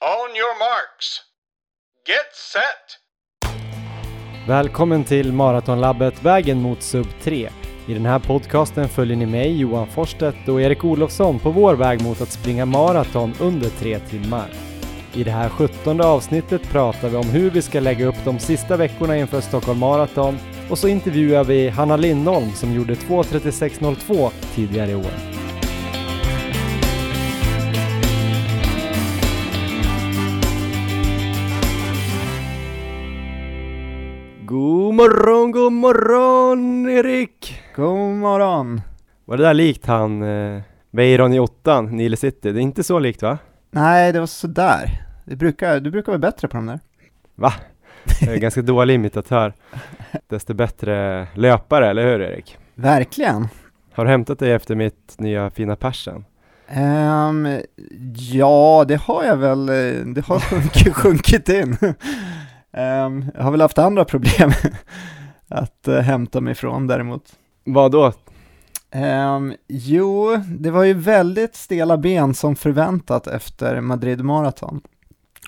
On your marks. Get set! Välkommen till Maratonlabbet Vägen mot Sub 3. I den här podcasten följer ni mig, Johan Forsstedt och Erik Olofsson på vår väg mot att springa maraton under tre timmar. I det här sjuttonde avsnittet pratar vi om hur vi ska lägga upp de sista veckorna inför Stockholm Marathon och så intervjuar vi Hanna Lindholm som gjorde 2.36.02 tidigare i år. Morgon, god morgon Erik! God morgon! Var det där likt han eh, i åttan, Nile City? Det är inte så likt va? Nej, det var sådär. Det brukar, du brukar vara bättre på de där. Va? Jag är ganska dålig imitatör. Desto bättre löpare, eller hur Erik? Verkligen. Har du hämtat dig efter mitt nya fina persen? Um, ja, det har jag väl. Eh, det har sjunkit, sjunkit in. Um, jag har väl haft andra problem att uh, hämta mig ifrån däremot. Vad då? Um, jo, det var ju väldigt stela ben som förväntat efter Madrid Marathon.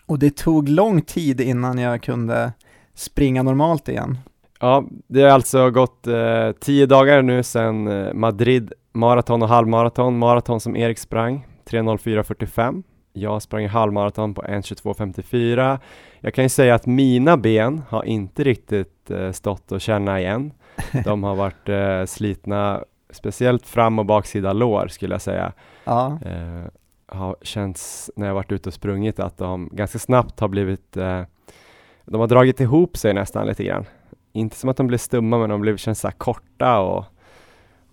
Och det tog lång tid innan jag kunde springa normalt igen. Ja, det har alltså gått eh, tio dagar nu sedan eh, Madrid maraton och halvmaraton. Maraton som Erik sprang, 3.04.45. Jag sprang halvmaraton på 1.22.54. Jag kan ju säga att mina ben har inte riktigt eh, stått och känna igen. De har varit eh, slitna, speciellt fram och baksida lår skulle jag säga. Ja. Eh, har känts när jag varit ute och sprungit att de ganska snabbt har blivit, eh, de har dragit ihop sig nästan lite grann. Inte som att de blev stumma men de blev, känns så korta och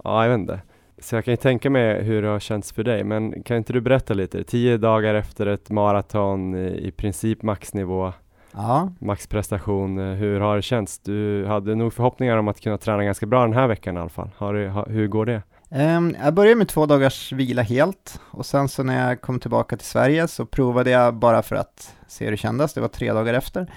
ja, jag vet inte. Så jag kan ju tänka mig hur det har känts för dig, men kan inte du berätta lite? Tio dagar efter ett maraton, i princip maxnivå, ja. maxprestation. Hur har det känts? Du hade nog förhoppningar om att kunna träna ganska bra den här veckan i alla fall. Har det, hur går det? Um, jag började med två dagars vila helt och sen så när jag kom tillbaka till Sverige så provade jag bara för att se hur det kändes. Det var tre dagar efter.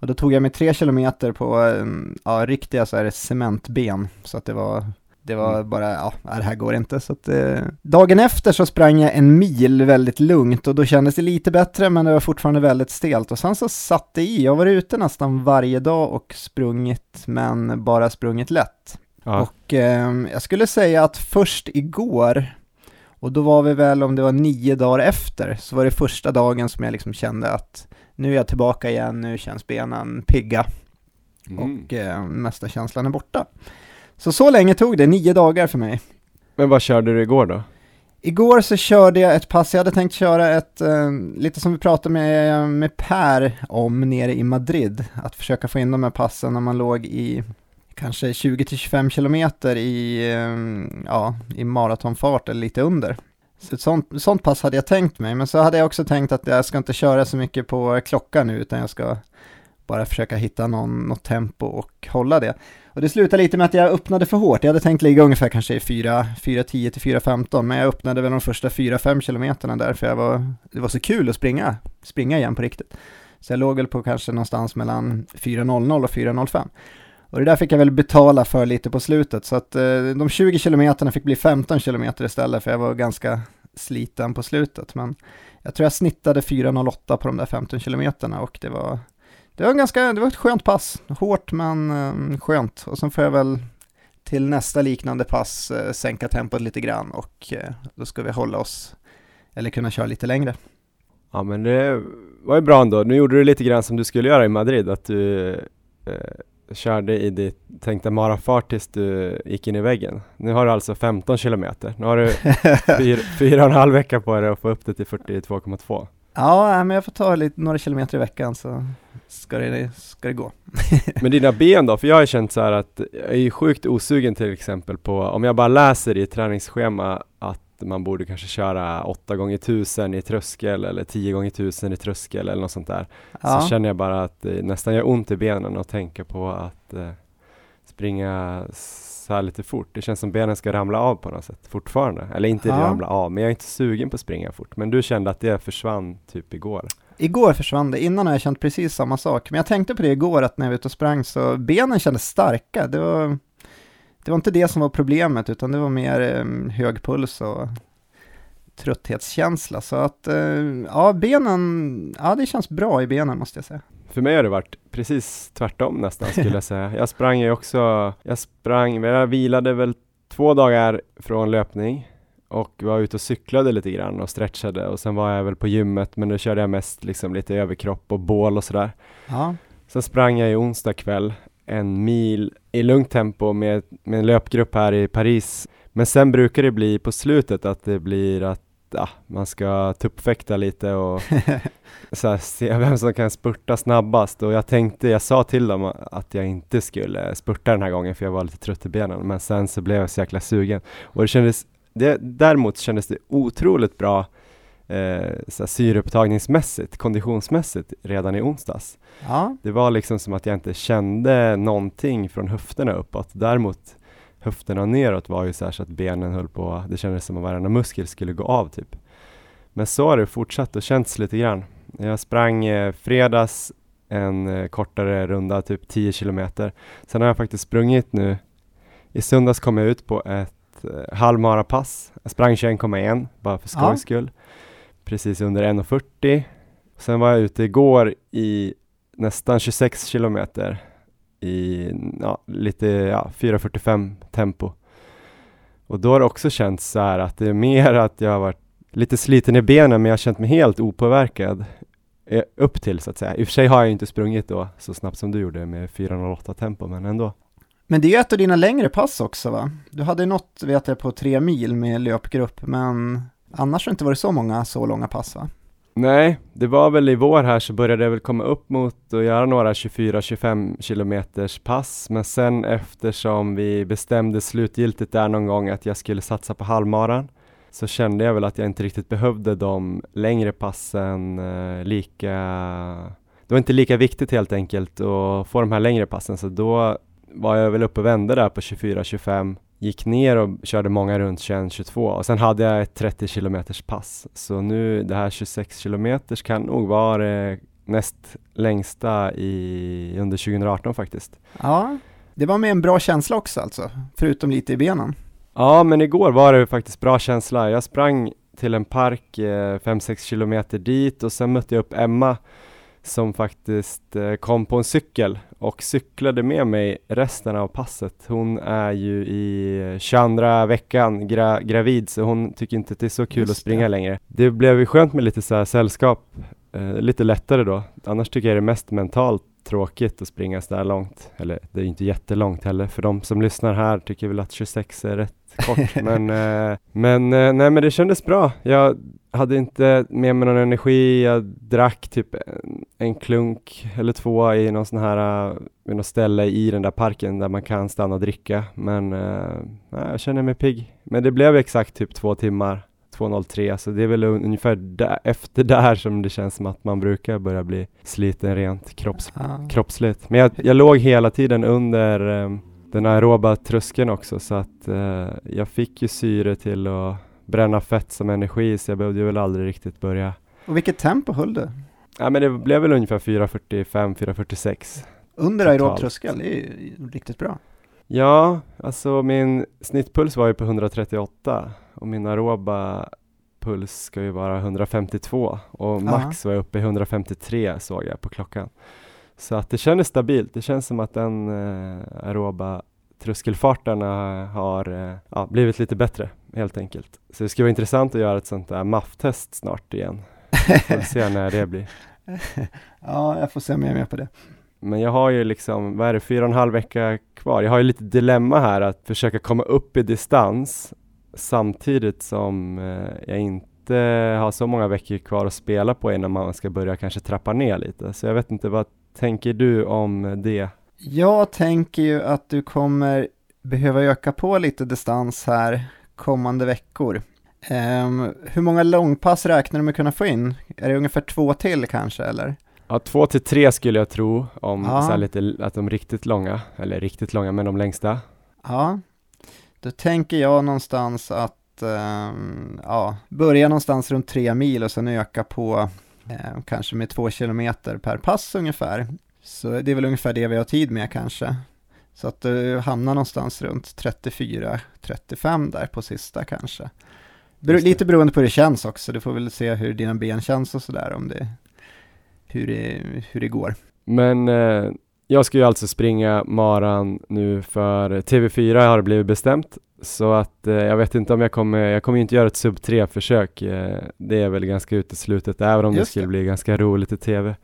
Och då tog jag mig tre kilometer på um, ja, riktiga så här cementben så att det var det var mm. bara, ja, det här går inte. Så att, eh, dagen efter så sprang jag en mil väldigt lugnt och då kändes det lite bättre men det var fortfarande väldigt stelt. Och sen så satt det i, jag var ute nästan varje dag och sprungit men bara sprungit lätt. Ja. Och eh, jag skulle säga att först igår, och då var vi väl om det var nio dagar efter, så var det första dagen som jag liksom kände att nu är jag tillbaka igen, nu känns benen pigga. Mm. Och eh, mesta känslan är borta. Så så länge tog det, nio dagar för mig. Men vad körde du igår då? Igår så körde jag ett pass, jag hade tänkt köra ett, eh, lite som vi pratade med, med Per om nere i Madrid, att försöka få in de här passen när man låg i kanske 20-25 kilometer i, eh, ja, i maratonfart eller lite under. Så ett sånt, sånt pass hade jag tänkt mig, men så hade jag också tänkt att jag ska inte köra så mycket på klockan nu, utan jag ska bara försöka hitta någon, något tempo och hålla det. Och det slutade lite med att jag öppnade för hårt. Jag hade tänkt ligga ungefär kanske i 4.10 till 4.15, men jag öppnade väl de första 4-5 kilometerna där, för jag var, det var så kul att springa, springa igen på riktigt. Så jag låg väl på kanske någonstans mellan 4.00 och 4.05. Och det där fick jag väl betala för lite på slutet, så att eh, de 20 kilometerna fick bli 15 kilometer istället, för jag var ganska sliten på slutet. Men jag tror jag snittade 4.08 på de där 15 kilometerna och det var det var, ganska, det var ett skönt pass. Hårt men um, skönt. Och sen får jag väl till nästa liknande pass uh, sänka tempot lite grann och uh, då ska vi hålla oss, eller kunna köra lite längre. Ja men det var ju bra ändå. Nu gjorde du lite grann som du skulle göra i Madrid, att du uh, körde i ditt tänkta marafart tills du gick in i väggen. Nu har du alltså 15 kilometer. Nu har du fyra, fyra och en halv vecka på dig att få upp det till 42,2. Ja, men jag får ta lite, några kilometer i veckan så ska det, ska det gå. men dina ben då? För jag har känt så här att jag är sjukt osugen till exempel på, om jag bara läser i ett träningsschema att man borde kanske köra 8 gånger 1000 i tröskel eller 10 gånger 1000 i tröskel eller något sånt där. Ja. Så känner jag bara att det nästan gör ont i benen att tänka på att eh, springa så här lite fort. Det känns som benen ska ramla av på något sätt fortfarande. Eller inte ja. ramla av, men jag är inte sugen på att springa fort. Men du kände att det försvann typ igår? Igår försvann det, innan har jag känt precis samma sak. Men jag tänkte på det igår, att när jag var ute och sprang så benen kändes starka. Det var, det var inte det som var problemet, utan det var mer um, hög puls och trötthetskänsla. Så att, eh, ja, benen, ja det känns bra i benen måste jag säga. För mig har det varit precis tvärtom nästan skulle jag säga. Jag sprang ju också, jag sprang, jag vilade väl två dagar från löpning och var ute och cyklade lite grann och stretchade och sen var jag väl på gymmet men då körde jag mest liksom lite överkropp och bål och sådär. Ja. Sen sprang jag i onsdag kväll en mil i lugnt tempo med, med en löpgrupp här i Paris. Men sen brukar det bli på slutet att det blir att ja, man ska tuppfäkta lite och så här, se vem som kan spurta snabbast och jag tänkte, jag sa till dem att jag inte skulle spurta den här gången för jag var lite trött i benen men sen så blev jag så jäkla sugen och det kändes, det, däremot kändes det otroligt bra eh, så här, syreupptagningsmässigt, konditionsmässigt redan i onsdags. Ja. Det var liksom som att jag inte kände någonting från höfterna uppåt. Däremot höfterna neråt var ju så, här så att benen höll på, det kändes som att varenda muskel skulle gå av typ. Men så har det fortsatt och känts lite grann. Jag sprang eh, fredags en eh, kortare runda, typ 10 kilometer. Sen har jag faktiskt sprungit nu. I söndags kom jag ut på ett eh, halvmarapass. Jag sprang 21,1 bara för skojs Ja. skull. Precis under 1,40. Sen var jag ute igår i nästan 26 kilometer i ja, lite ja, 4.45 tempo. Och då har det också känts så här att det är mer att jag har varit lite sliten i benen men jag har känt mig helt opåverkad eh, upp till så att säga. I och för sig har jag inte sprungit då så snabbt som du gjorde med 4.08 tempo men ändå. Men det är ju ett av dina längre pass också va? Du hade något, vet jag, på tre mil med löpgrupp, men annars har det inte varit så många så långa pass va? Nej, det var väl i vår här så började jag väl komma upp mot att göra några 24-25 kilometers pass. Men sen eftersom vi bestämde slutgiltigt där någon gång att jag skulle satsa på halvmaran så kände jag väl att jag inte riktigt behövde de längre passen eh, lika det var inte lika viktigt helt enkelt att få de här längre passen. Så då var jag väl uppe och vände där på 24-25 gick ner och körde många runt 21-22 och sen hade jag ett 30 kilometers pass. Så nu det här 26 kilometers kan nog vara det näst längsta i, under 2018 faktiskt. Ja, det var med en bra känsla också alltså, förutom lite i benen. Ja, men igår var det faktiskt bra känsla. Jag sprang till en park 5-6 kilometer dit och sen mötte jag upp Emma som faktiskt eh, kom på en cykel och cyklade med mig resten av passet. Hon är ju i 22 veckan gra gravid så hon tycker inte att det är så kul Just att springa det. längre. Det blev ju skönt med lite så här sällskap, eh, lite lättare då. Annars tycker jag det är mest mentalt tråkigt att springa så där långt. Eller det är ju inte jättelångt heller. För de som lyssnar här tycker väl att 26 är rätt kort. men eh, men eh, nej men det kändes bra. Jag hade inte med mig någon energi. Jag drack typ en, en klunk eller två i någon sån här, vid något ställe i den där parken där man kan stanna och dricka. Men eh, nej, jag känner mig pigg. Men det blev exakt typ två timmar. 2.03 så det är väl un- ungefär där, efter där som det känns som att man brukar börja bli sliten rent kropps, kroppsligt. Men jag, jag låg hela tiden under eh, den aeroba tröskeln också så att eh, jag fick ju syre till att bränna fett som energi så jag behövde väl aldrig riktigt börja. Och vilket tempo höll du? Ja men det blev väl ungefär 4.45-4.46. Under aerob tröskel, det är ju riktigt bra. Ja, alltså min snittpuls var ju på 138 och min aeroba puls ska ju vara 152 och max var jag uppe i 153 såg jag på klockan. Så att det kändes stabilt. Det känns som att den eh, aeroba tröskelfarterna har eh, ja, blivit lite bättre helt enkelt. Så det ska vara intressant att göra ett sånt där MAF-test snart igen. Får se när det blir. ja, jag får se om jag är med på det. Men jag har ju liksom, vad är det, fyra och en halv vecka kvar. Jag har ju lite dilemma här att försöka komma upp i distans samtidigt som eh, jag inte har så många veckor kvar att spela på innan man ska börja kanske trappa ner lite. Så jag vet inte, vad tänker du om det? Jag tänker ju att du kommer behöva öka på lite distans här kommande veckor. Ehm, hur många långpass räknar du med att kunna få in? Är det ungefär två till kanske eller? Ja, två till tre skulle jag tro om Ja. så lite, att de riktigt långa, eller riktigt långa, men de längsta. Ja, då tänker jag någonstans att ehm, ja, börja någonstans runt tre mil och sen öka på ehm, kanske med två kilometer per pass ungefär. Så det är väl ungefär det vi har tid med kanske. Så att du hamnar någonstans runt 34-35 där på sista kanske. Bero, det. lite beroende på hur det känns också. Du får väl se hur dina ben känns och sådär om det, hur det, hur det går. Men eh, jag ska ju alltså springa maran nu för TV4 har det blivit bestämt. Så att eh, jag vet inte om jag kommer, jag kommer ju inte göra ett sub 3 försök. Eh, det är väl ganska uteslutet, även om det Just skulle det. bli ganska roligt i TV.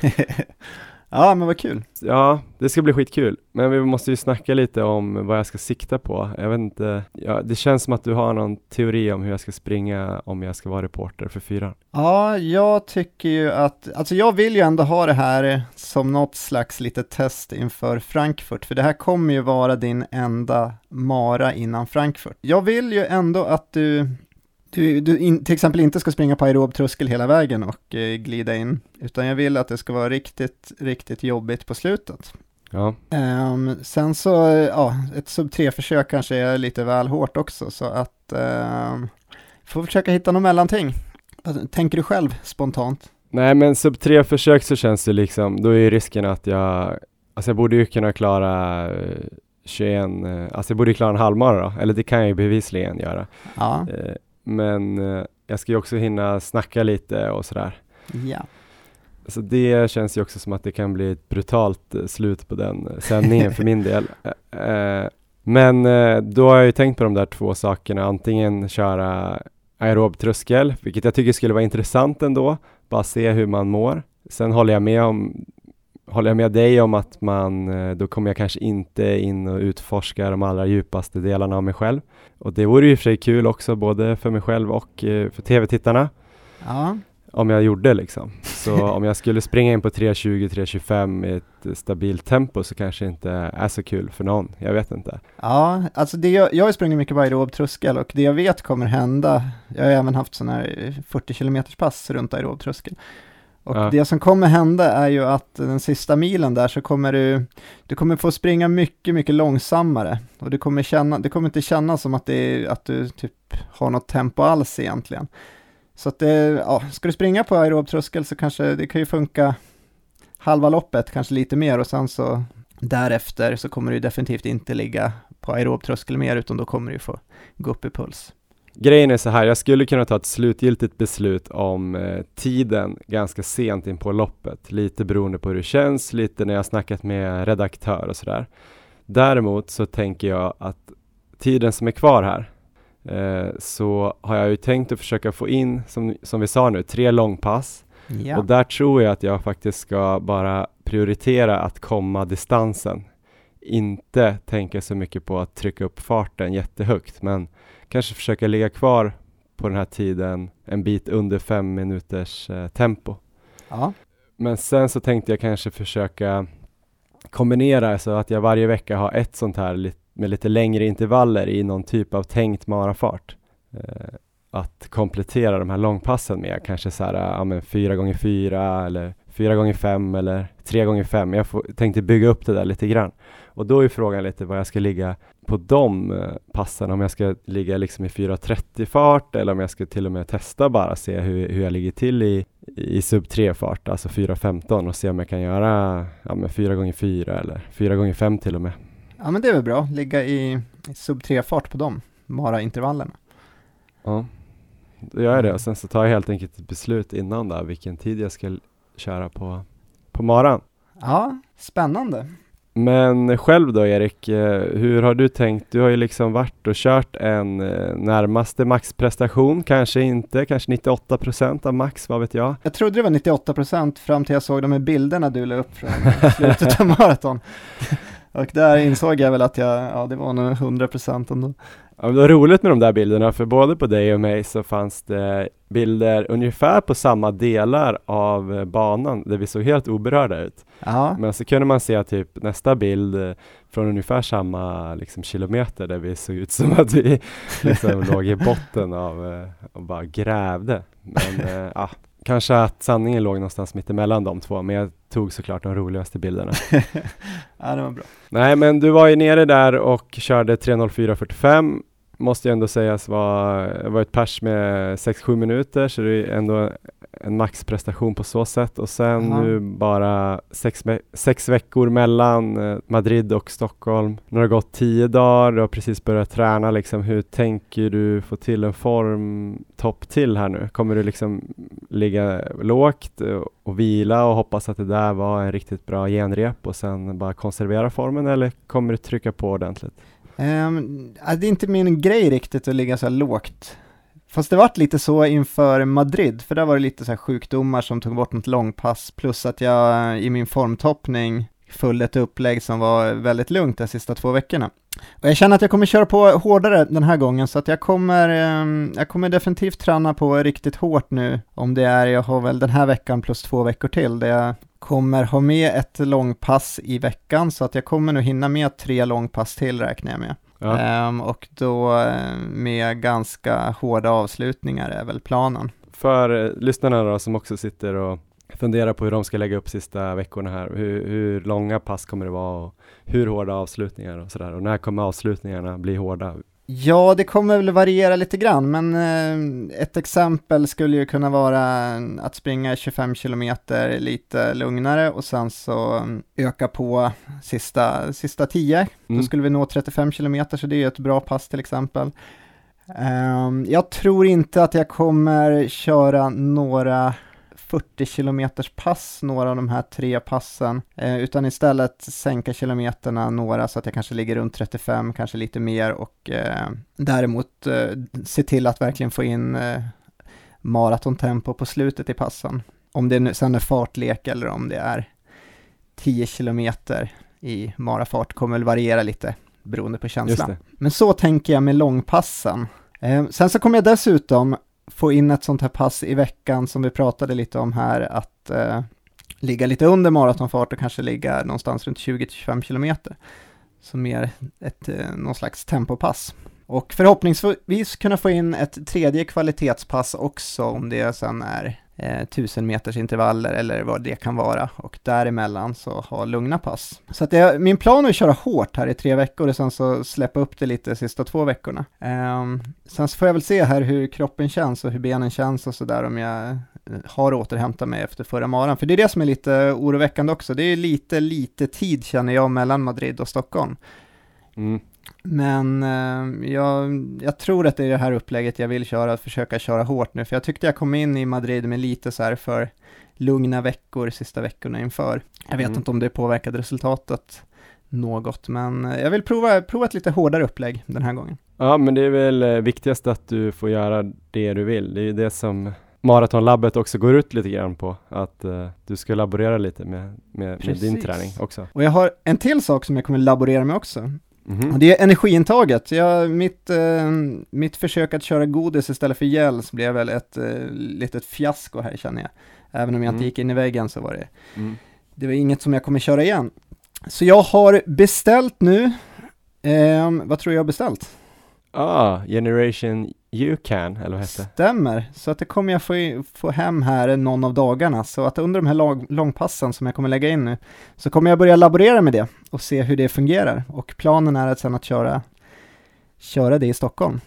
ja, men vad kul. Ja, det ska bli skitkul. Men vi måste ju snacka lite om vad jag ska sikta på. Jag vet inte, ja, det känns som att du har någon teori om hur jag ska springa om jag ska vara reporter för fyran. Ja, jag tycker ju att, alltså jag vill ju ändå ha det här som något slags litet test inför Frankfurt, för det här kommer ju vara din enda mara innan Frankfurt. Jag vill ju ändå att du, du, du in, till exempel inte ska springa på aerob tröskel hela vägen och eh, glida in, utan jag vill att det ska vara riktigt, riktigt jobbigt på slutet. Ja, Ehm, sen så, eh, ja, ett sub 3-försök kanske är lite väl hårt också, så att um, får försöka hitta något mellanting. Vad Tänker du själv spontant? Nej men sub 3 försök så känns det liksom, då är ju risken att jag, alltså jag borde ju kunna klara eh, 21, eh, alltså jag borde ju klara en halvmara då, eller det kan jag ju bevisligen göra. Ja, Eh, Men eh, jag ska ju också hinna snacka lite och sådär. ja. Så det känns ju också som att det kan bli ett brutalt eh, slut på den eh, sändningen för min del. Men då har jag ju tänkt på de där två sakerna, antingen köra aerob tröskel, vilket jag tycker skulle vara intressant ändå, bara se hur man mår. Sen håller jag med om Håller jag med dig om att man, eh, då kommer jag kanske inte in och utforska de allra djupaste delarna av mig själv. Och det vore ju i och för sig kul också, både för mig själv och eh, för tv-tittarna ja. om jag gjorde liksom. Så om jag skulle springa in på 3.20-3.25 i ett stabilt tempo så kanske inte är så kul för någon. Jag vet inte. Ja, alltså det jag, jag har sprungit mycket på aerob tröskel och det jag vet kommer hända, jag har även haft sådana här 40 km pass runt aerob tröskel. Och Ja. det som kommer hända är ju att den sista milen där så kommer du, du kommer få springa mycket, mycket långsammare. Och du kommer känna, det kommer inte kännas som att, det är, att du typ har något tempo alls egentligen. Så att det, ja, ska du springa på aerob tröskel så kanske det kan ju funka halva loppet, kanske lite mer och sen så därefter så kommer du definitivt inte ligga på aerob tröskel mer utan då kommer du få gå upp i puls. Grejen är så här, jag skulle kunna ta ett slutgiltigt beslut om eh, tiden ganska sent in på loppet. Lite beroende på hur det känns, lite när jag snackat med redaktör och sådär. Däremot så tänker jag att tiden som är kvar här eh, så har jag ju tänkt att försöka få in, som, som vi sa nu, tre långpass Ja, Och där tror jag att jag faktiskt ska bara prioritera att komma distansen. Inte tänka så mycket på att trycka upp farten jättehögt, men kanske försöka ligga kvar på den här tiden en bit under fem minuters eh, tempo. ja, Men sen så tänkte jag kanske försöka kombinera så att jag varje vecka har ett sånt här med lite längre intervaller i någon typ av tänkt marafart. Eh, att komplettera de här långpassen med kanske så här, ja men fyra gånger fyra eller fyra gånger fem eller tre gånger fem. Jag får, tänkte bygga upp det där lite grann. Och då är frågan lite vad jag ska ligga på de eh, passen, om jag ska ligga liksom i 4.30 fart eller om jag ska till och med testa bara se hur, hur jag ligger till i, i sub 3 fart, alltså 4.15 och se om jag kan göra ja, men 4 gånger 4 eller 4 gånger 5 till och med. ja men det är väl bra, ligga i, i sub 3-fart på dem, bara intervallerna. Ja, då gör jag det och sen så tar jag helt enkelt ett beslut innan där vilken tid jag ska köra på, på maran. Ja, spännande. Men själv då Erik, eh, hur har du tänkt? Du har ju liksom varit och kört en eh, närmaste maxprestation, kanske inte, kanske 98 procent av max, vad vet jag? Jag trodde det var 98% fram till jag såg de här bilderna du la upp från slutet av maraton. Och där insåg jag väl att jag, ja det var nog 100% ändå. Ja, det var roligt med de där bilderna, för både på dig och mig så fanns det bilder ungefär på samma delar av eh, banan, där vi såg helt oberörda ut. Ja, Men så kunde man se typ nästa bild eh, från ungefär samma liksom, kilometer där vi såg ut som att vi liksom låg i botten av eh, och bara grävde. Men ja, kanske att sanningen låg någonstans mitt emellan de två, men jag tog såklart de roligaste bilderna. ja det var bra. Nej, men du var ju nere där och körde 3.04.45 måste ju ändå sägas vara, var ett pers med 6-7 minuter så det är ändå en maxprestation på så sätt och sen Aha. nu bara sex, sex veckor mellan eh, Madrid och Stockholm. Nu har det gått tio dagar, du har precis börjat träna liksom. Hur tänker du få till en formtopp till här nu? Kommer du liksom ligga lågt och, och vila och hoppas att det där var en riktigt bra genrep och sen bara konservera formen eller kommer du trycka på ordentligt? Ja, det är inte min grej riktigt att ligga så här lågt. Fast det vart lite så inför Madrid, för där var det lite så här sjukdomar som tog bort något långpass, plus att jag i min formtoppning följde ett upplägg som var väldigt lugnt de sista två veckorna. Och jag känner att jag kommer köra på hårdare den här gången, så att jag kommer, ehm, jag kommer definitivt träna på riktigt hårt nu, om det är, jag har väl den här veckan plus två veckor till, där jag kommer ha med ett långpass i veckan, så att jag kommer nog hinna med tre långpass till räknar jag med. Ja. Ehm, och då eh, med ganska hårda avslutningar är väl planen. För eh, lyssnarna då som också sitter och funderar på hur de ska lägga upp sista veckorna här, hur, hur långa pass kommer det vara och hur hårda avslutningar och sådär och när kommer avslutningarna bli hårda? Ja, det kommer väl variera lite grann, men eh, ett exempel skulle ju kunna vara att springa 25 kilometer lite lugnare och sen så mm, öka på sista, sista 10. Då Mm. skulle vi nå 35 kilometer, så det är ju ett bra pass till exempel. Ehm, jag tror inte att jag kommer köra några 40 kilometers pass, några av de här tre passen, eh, utan istället sänka kilometerna några så att jag kanske ligger runt 35, kanske lite mer och eh, däremot eh, se till att verkligen få in eh, maratontempo på slutet i passen. Om det nu sen är fartlek eller om det är 10 kilometer i marafart kommer väl variera lite beroende på känslan. Men så tänker jag med långpassen. Eh, sen så kommer jag dessutom få in ett sånt här pass i veckan som vi pratade lite om här, att eh, ligga lite under maratonfart och kanske ligga någonstans runt 20-25 kilometer. Så mer ett, eh, någon slags tempopass. Och förhoppningsvis kunna få in ett tredje kvalitetspass också om det sen är eh, meters intervaller eller vad det kan vara och däremellan så ha lugna pass. Så att det, min plan är att köra hårt här i tre veckor och sen så släppa upp det lite de sista två veckorna. Eh, sen så får jag väl se här hur kroppen känns och hur benen känns och sådär om jag eh, har återhämtat mig efter förra maran. För det är det som är lite oroväckande också. Det är lite, lite tid känner jag mellan Madrid och Stockholm. Mm. Men eh, jag, jag tror att det är det här upplägget jag vill köra, att försöka köra hårt nu, för jag tyckte jag kom in i Madrid med lite så här för lugna veckor sista veckorna inför. Jag vet Mm. inte om det påverkade resultatet något, men eh, jag vill prova, prova ett lite hårdare upplägg den här gången. Ja, men det är väl eh, viktigast att du får göra det du vill. Det är ju det som Maratonlabbet också går ut lite grann på, att eh, du ska laborera lite med, med, med din träning också. Och jag har en till sak som jag kommer laborera med också, Mhm. och det är energiintaget. Jag, mitt, eh, mitt försök att köra godis istället för gels blev väl ett eh, litet fiasko här känner jag. Även om jag inte Mm. gick in i väggen så var det Mm. Det var inget som jag kommer köra igen. Så jag har beställt nu, ehm, vad tror jag har beställt? Ah, Generation You Can, eller vad hette det? Stämmer, så att det kommer jag få, få hem här någon av dagarna. Så att under de här lag, långpassen som jag kommer lägga in nu, så kommer jag börja laborera med det och se hur det fungerar. Och planen är att sen att köra, köra det i Stockholm.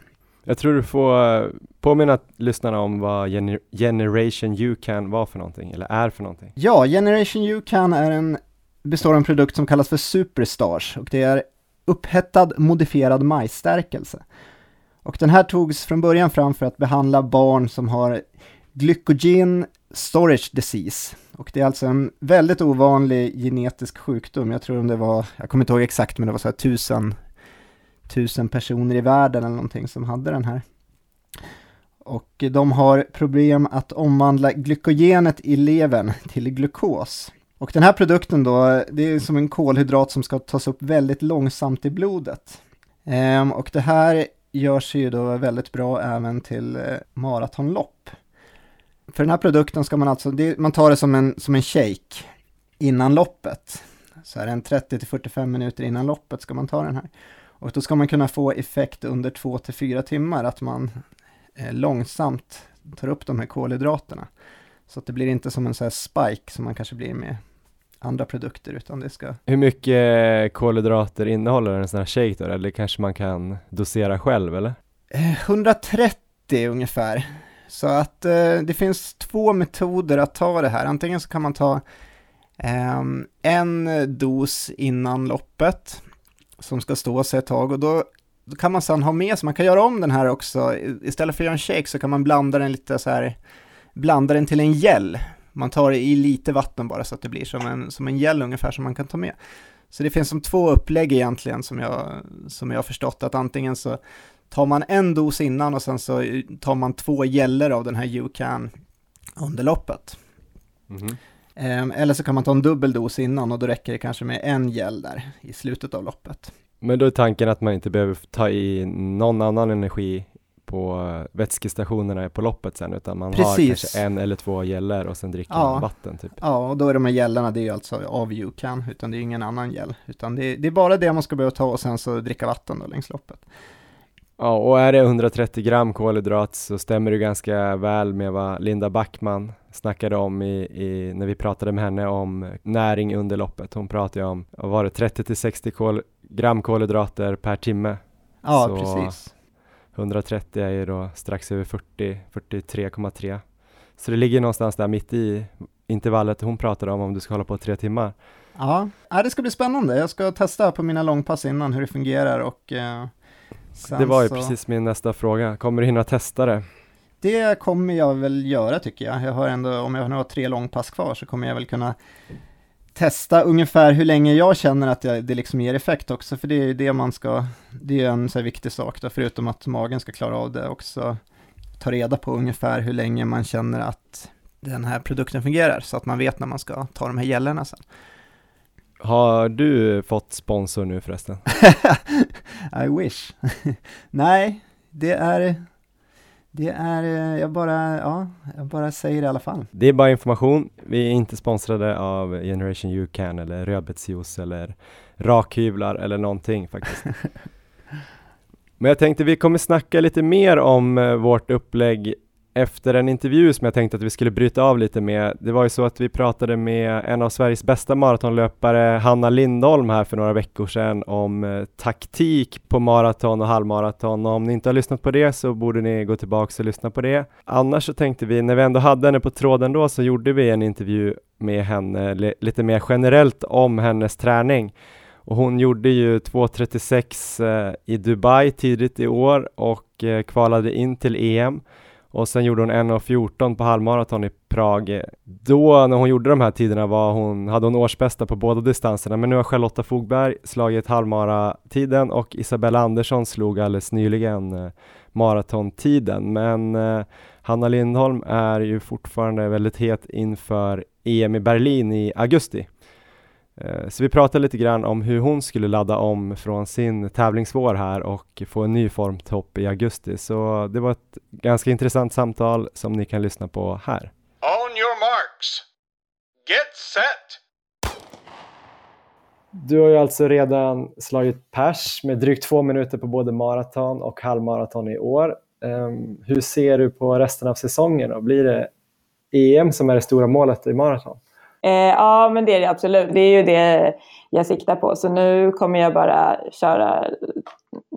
Jag tror du får eh, påminna lyssnarna om vad Gener- Generation You Can var för någonting, eller är för någonting. Ja, Generation U Can är en, består av en produkt som kallas för Superstars och det är upphettad modifierad majsstärkelse. Och den här togs från början fram för att behandla barn som har glycogen storage disease. Och det är alltså en väldigt ovanlig genetisk sjukdom. Jag tror om det var, jag kommer inte ihåg exakt, men det var så här tusen, tusen personer i världen eller någonting som hade den här. Och de har problem att omvandla glykogenet i levern till glukos. Och den här produkten då, det är som en kolhydrat som ska tas upp väldigt långsamt i blodet. Ehm, och det här gör sig ju då väldigt bra även till eh, maratonlopp. För den här produkten ska man alltså, det, man tar det som en, som en shake innan loppet. Så här en 30-45 minuter innan loppet ska man ta den här. Och då ska man kunna få effekt under 2-4 timmar, att man eh, långsamt tar upp de här kolhydraterna. Så att det blir inte som en sån här spike som man kanske blir med andra produkter utan det ska Hur mycket kolhydrater innehåller en sån här shake då? Eller kanske man kan dosera själv eller? Eh, 130 ungefär. Så att eh, det finns två metoder att ta det här. Antingen så kan man ta ehm, en dos innan loppet som ska stå sig ett tag och då, då kan man sedan ha med sig, man kan göra om den här också, istället för att göra en shake så kan man blanda den lite så här, blanda den till en gel. Man tar i lite vatten bara så att det blir som en, som en gel ungefär som man kan ta med. Så det finns som två upplägg egentligen som jag, som jag har förstått att antingen så tar man en dos innan och sen så tar man två gäller av den här UCAN under loppet. Mhm. Ehm, Eller så kan man ta en dubbel dos innan och då räcker det kanske med en gel där i slutet av loppet. Men då är tanken att man inte behöver ta i någon annan energi på vätskestationerna på loppet sen utan man har Precis. kanske en eller två gäller och sen dricker Ja. man vatten typ. Ja, och då är de här gällerna, det är ju alltså av UCAN, utan det är ingen annan gel, utan det, det är bara det man ska behöva ta och sen så dricka vatten då längs loppet. Ja, och är det 130 gram kolhydrat så stämmer det ganska väl med vad Linda Backman snackade om i, i, när vi pratade med henne om näring under loppet. Hon pratade om, vad var det, 30 till 60 kol, gram kolhydrater per timme. Ja, Så- precis. 130 är ju då strax över 40, 43,3. Så det ligger någonstans där mitt i intervallet hon pratade om, om du ska hålla på tre timmar. Ja, ja, det ska bli spännande. Jag ska testa på mina långpass innan hur det fungerar och eh, det var ju så... precis min nästa fråga. Kommer du hinna testa det? Det kommer jag väl göra tycker jag. Jag har ändå, om jag nu har tre långpass kvar så kommer jag väl kunna testa ungefär hur länge jag känner att jag, det liksom ger effekt också, för det är ju det man ska, det är en så viktig sak då, förutom att magen ska klara av det också, ta reda på ungefär hur länge man känner att den här produkten fungerar, så att man vet när man ska ta de här gällerna sen. Har du fått sponsor nu förresten? I wish. Nej, det är, det är, eh, jag bara, ja, jag bara säger det i alla fall. Det är bara information. Vi är inte sponsrade av Generation UCAN eller rödbetsjuice eller rakhyvlar eller någonting faktiskt. Men jag tänkte vi kommer snacka lite mer om eh, vårt upplägg efter en intervju som jag tänkte att vi skulle bryta av lite med. Det var ju så att vi pratade med en av Sveriges bästa maratonlöpare, Hanna Lindholm här för några veckor sedan om eh, taktik på maraton och halvmaraton. Och om ni inte har lyssnat på det så borde ni gå tillbaka och lyssna på det. Annars så tänkte vi, när vi ändå hade henne på tråden då, så gjorde vi en intervju med henne lite mer generellt om hennes träning. Och hon gjorde ju 2.36 eh, i Dubai tidigt i år och eh, kvalade in till EM. Och sen gjorde hon 1.14 på halvmaraton i Prag. Då när hon gjorde de här tiderna var hon, hade hon årsbästa på båda distanserna men nu har Charlotta Fogberg slagit halvmaratiden och Isabella Andersson slog alldeles nyligen eh, maratontiden. Men eh, Hanna Lindholm är ju fortfarande väldigt het inför EM i Berlin i augusti. Eh, Så vi pratade lite grann om hur hon skulle ladda om från sin tävlingsvår här och få en ny formtopp i augusti. Så det var ett ganska intressant samtal som ni kan lyssna på här. On your marks. Get set. Du har ju alltså redan slagit pers med drygt två minuter på både maraton och halvmaraton i år. Ehm, hur ser du på resten av säsongen? Då? Blir det EM som är det stora målet i maraton? Eh, ja, men det är det absolut. Det är ju det jag siktar på. Så nu kommer jag bara köra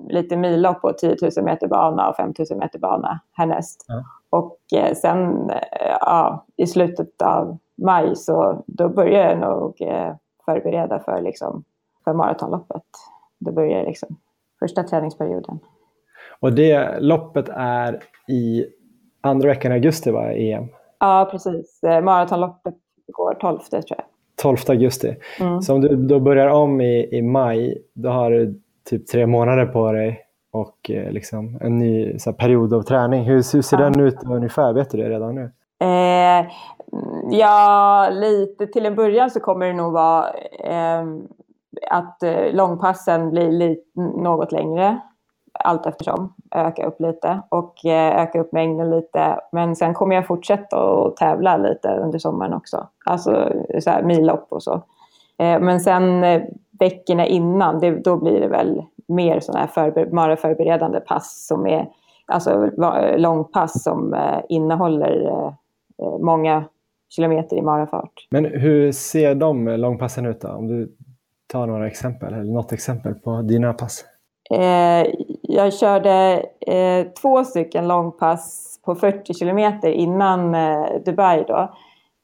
lite millopp på 10 000 meter bana och 5 000 meter bana härnäst. Ja. Och eh, sen eh, ja, i slutet av maj så då börjar jag nog eh, förbereda för, liksom, för maratonloppet. Då börjar liksom första träningsperioden. Och det loppet är i andra veckan i augusti, va? EM? Ja, precis. Eh, Maratonloppet går 12 tror jag. 12 augusti. Mm. Så om du då börjar om i, i maj, då har du typ tre månader på dig och eh, liksom en ny så här, period av träning. Hur, hur ser Ja. den ut ungefär? Vet du det redan nu? Eh, ja, lite till en början så kommer det nog vara eh, att eh, långpassen blir li- något längre allt eftersom. Öka upp lite och eh, öka upp mängden lite. Men sen kommer jag fortsätta att tävla lite under sommaren också. Alltså så här, millopp och så. Eh, men sen eh, veckorna innan, det, då blir det väl mer sådana här förber- maraförberedande pass som är alltså långpass som innehåller många kilometer i marafart. Men hur ser de långpassen ut då? Om du tar några exempel eller något exempel på dina pass? Eh, jag körde eh, två stycken långpass på 40 kilometer innan eh, Dubai då.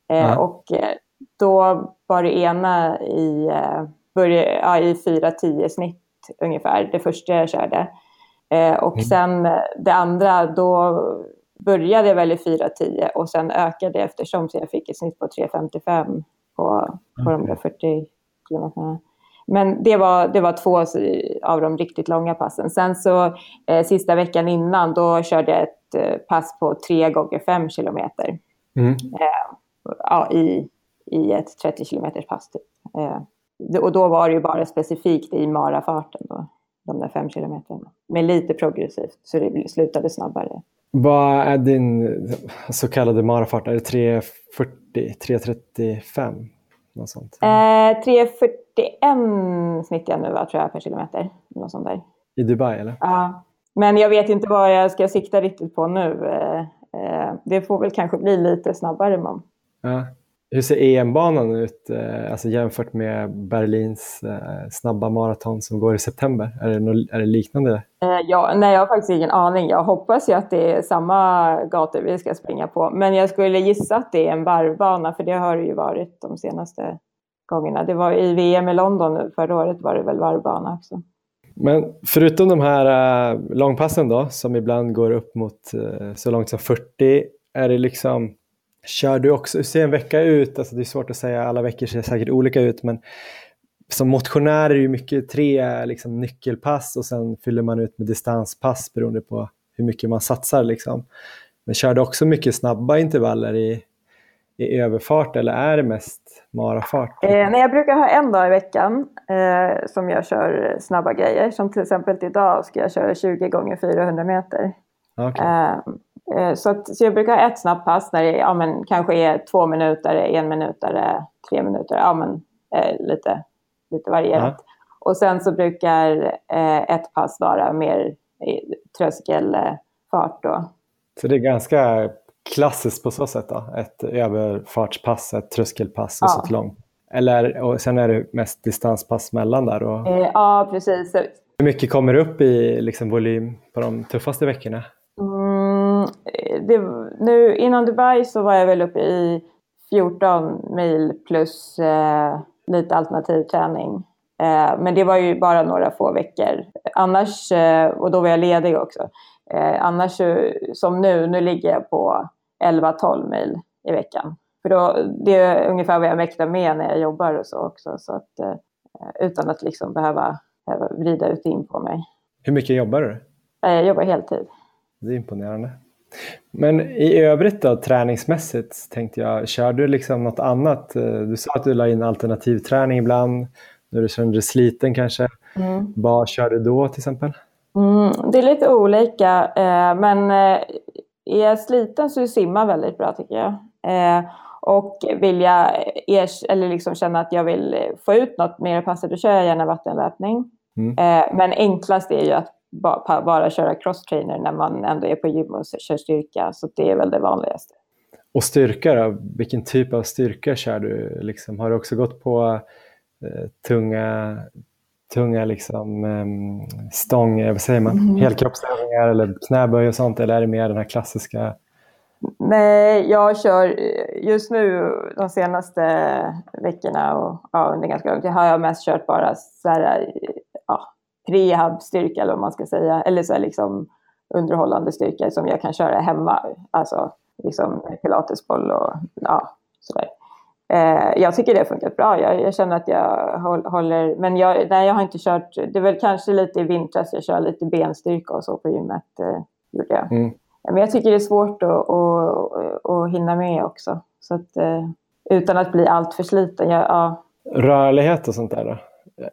Ja. Och eh, då var det ena i, eh, börja, ja, i 4-10 snitt ungefär, det första jag körde. och mm. sen det andra, då började jag väl i 4-10 och sen ökade eftersom så jag fick ett snitt på 3.55 på, på de där 40 kilometerna. Men det var, det var två av de riktigt långa passen. Sen så eh, sista veckan innan då körde jag ett eh, pass på 3 gånger 5 kilometer. Mm. Eh, ja, i, I ett 30 kilometers pass. Typ. Eh, och då var det ju bara specifikt i marafarten då, de där 5 kilometerna. Men lite progressivt så det slutade snabbare. Vad är din så kallade marafart? Är det 3.40, 3.35? Något sånt? Eh, 3.41 snittar jag nu tror jag per kilometer. Något sånt där. I Dubai eller? Ja. Men jag vet inte vad jag ska sikta riktigt på nu. Eh, eh, det får väl kanske bli lite snabbare. Man. Ja. Hur ser EM-banan ut eh, alltså jämfört med Berlins eh, snabba maraton som går i september? Är det, något, är det liknande? Eh, ja, nej, jag har faktiskt ingen aning. Jag hoppas ju att det är samma gator vi ska springa på. Men jag skulle gissa att det är en varvbana, för det har det ju varit de senaste gångerna. Det var i VM i London förra året var det väl varvbana också. Men förutom de här långpassen då, som ibland går upp mot så långt som 40, är det liksom Kör du också, hur ser en vecka ut? Alltså det är svårt att säga, alla veckor ser säkert olika ut, men som motionär är det ju mycket tre liksom, nyckelpass och sen fyller man ut med distanspass beroende på hur mycket man satsar. Liksom. Men kör du också mycket snabba intervaller i, i överfart eller är det mest marafart? Eh, nej, jag brukar ha en dag i veckan eh, som jag kör snabba grejer. Som till exempel idag ska jag köra 20 gånger 400 meter. Okay. Eh, Eh, så, att, så jag brukar ha ett snabbt pass när det ja, men, kanske är två minuter, en minut, tre minuter. Ja, men, eh, lite, lite varierat. Ja. Och sen så brukar eh, ett pass vara mer tröskelfart då. Så det är ganska klassiskt på så sätt då? Ett överfartspass, ett tröskelpass och ja. så ett långt. Eller, och sen är det mest distanspass mellan där? Och... Eh, ja, precis. Hur mycket kommer upp i liksom, volym på de tuffaste veckorna? Mm, det, nu, innan Dubai så var jag väl uppe i 14 mil plus eh, lite alternativ träning. Eh, men det var ju bara några få veckor. Annars, eh, och då var jag ledig också. Eh, annars som nu, nu ligger jag på 11-12 mil i veckan. För då, det är ungefär vad jag mäktar med när jag jobbar och så också. Så att, eh, utan att liksom behöva, behöva vrida ut in på mig. Hur mycket jobbar du? Eh, jag jobbar heltid. Det är imponerande. Men i övrigt då, träningsmässigt tänkte jag, kör du liksom något annat? Eh, du sa att du la in alternativ träning ibland, när du kände dig sliten kanske. Mm. Vad kör du då till exempel? Mm, det är lite olika, eh, men eh, är jag sliten så simmar väldigt bra tycker jag. och vill jag eller liksom känna att jag vill få ut något mer passet, då kör jag gärna vattenlöpning. Mm. men enklast är ju att bara, bara köra crosstrainer när man ändå är på gym och kör styrka. Så det är väl det vanligaste. Och styrka då? Vilken typ av styrka kör du? Liksom, har du också gått på eh, tunga, tunga liksom, eh, stång, vad säger man, mm. helkroppsövningar eller knäböj och sånt? Eller är det mer den här klassiska? Nej, jag kör just nu de senaste veckorna och ja, under ganska lång tid har jag mest kört bara så här, ja, rehabstyrka eller vad man ska säga. Eller så liksom underhållande styrka som jag kan köra hemma. Alltså liksom pilatesboll och ja, sådär. Eh, jag tycker det har funkat bra. Jag, jag känner att jag håller... Men jag, nej, jag har inte kört... Det är väl kanske lite i vintras jag kör lite benstyrka och så på gymmet. Eh, gjorde jag. Mm. Men jag tycker det är svårt att, att, att hinna med också. Så att, eh, utan att bli allt för sliten. Jag, ja. Rörlighet och sånt där då?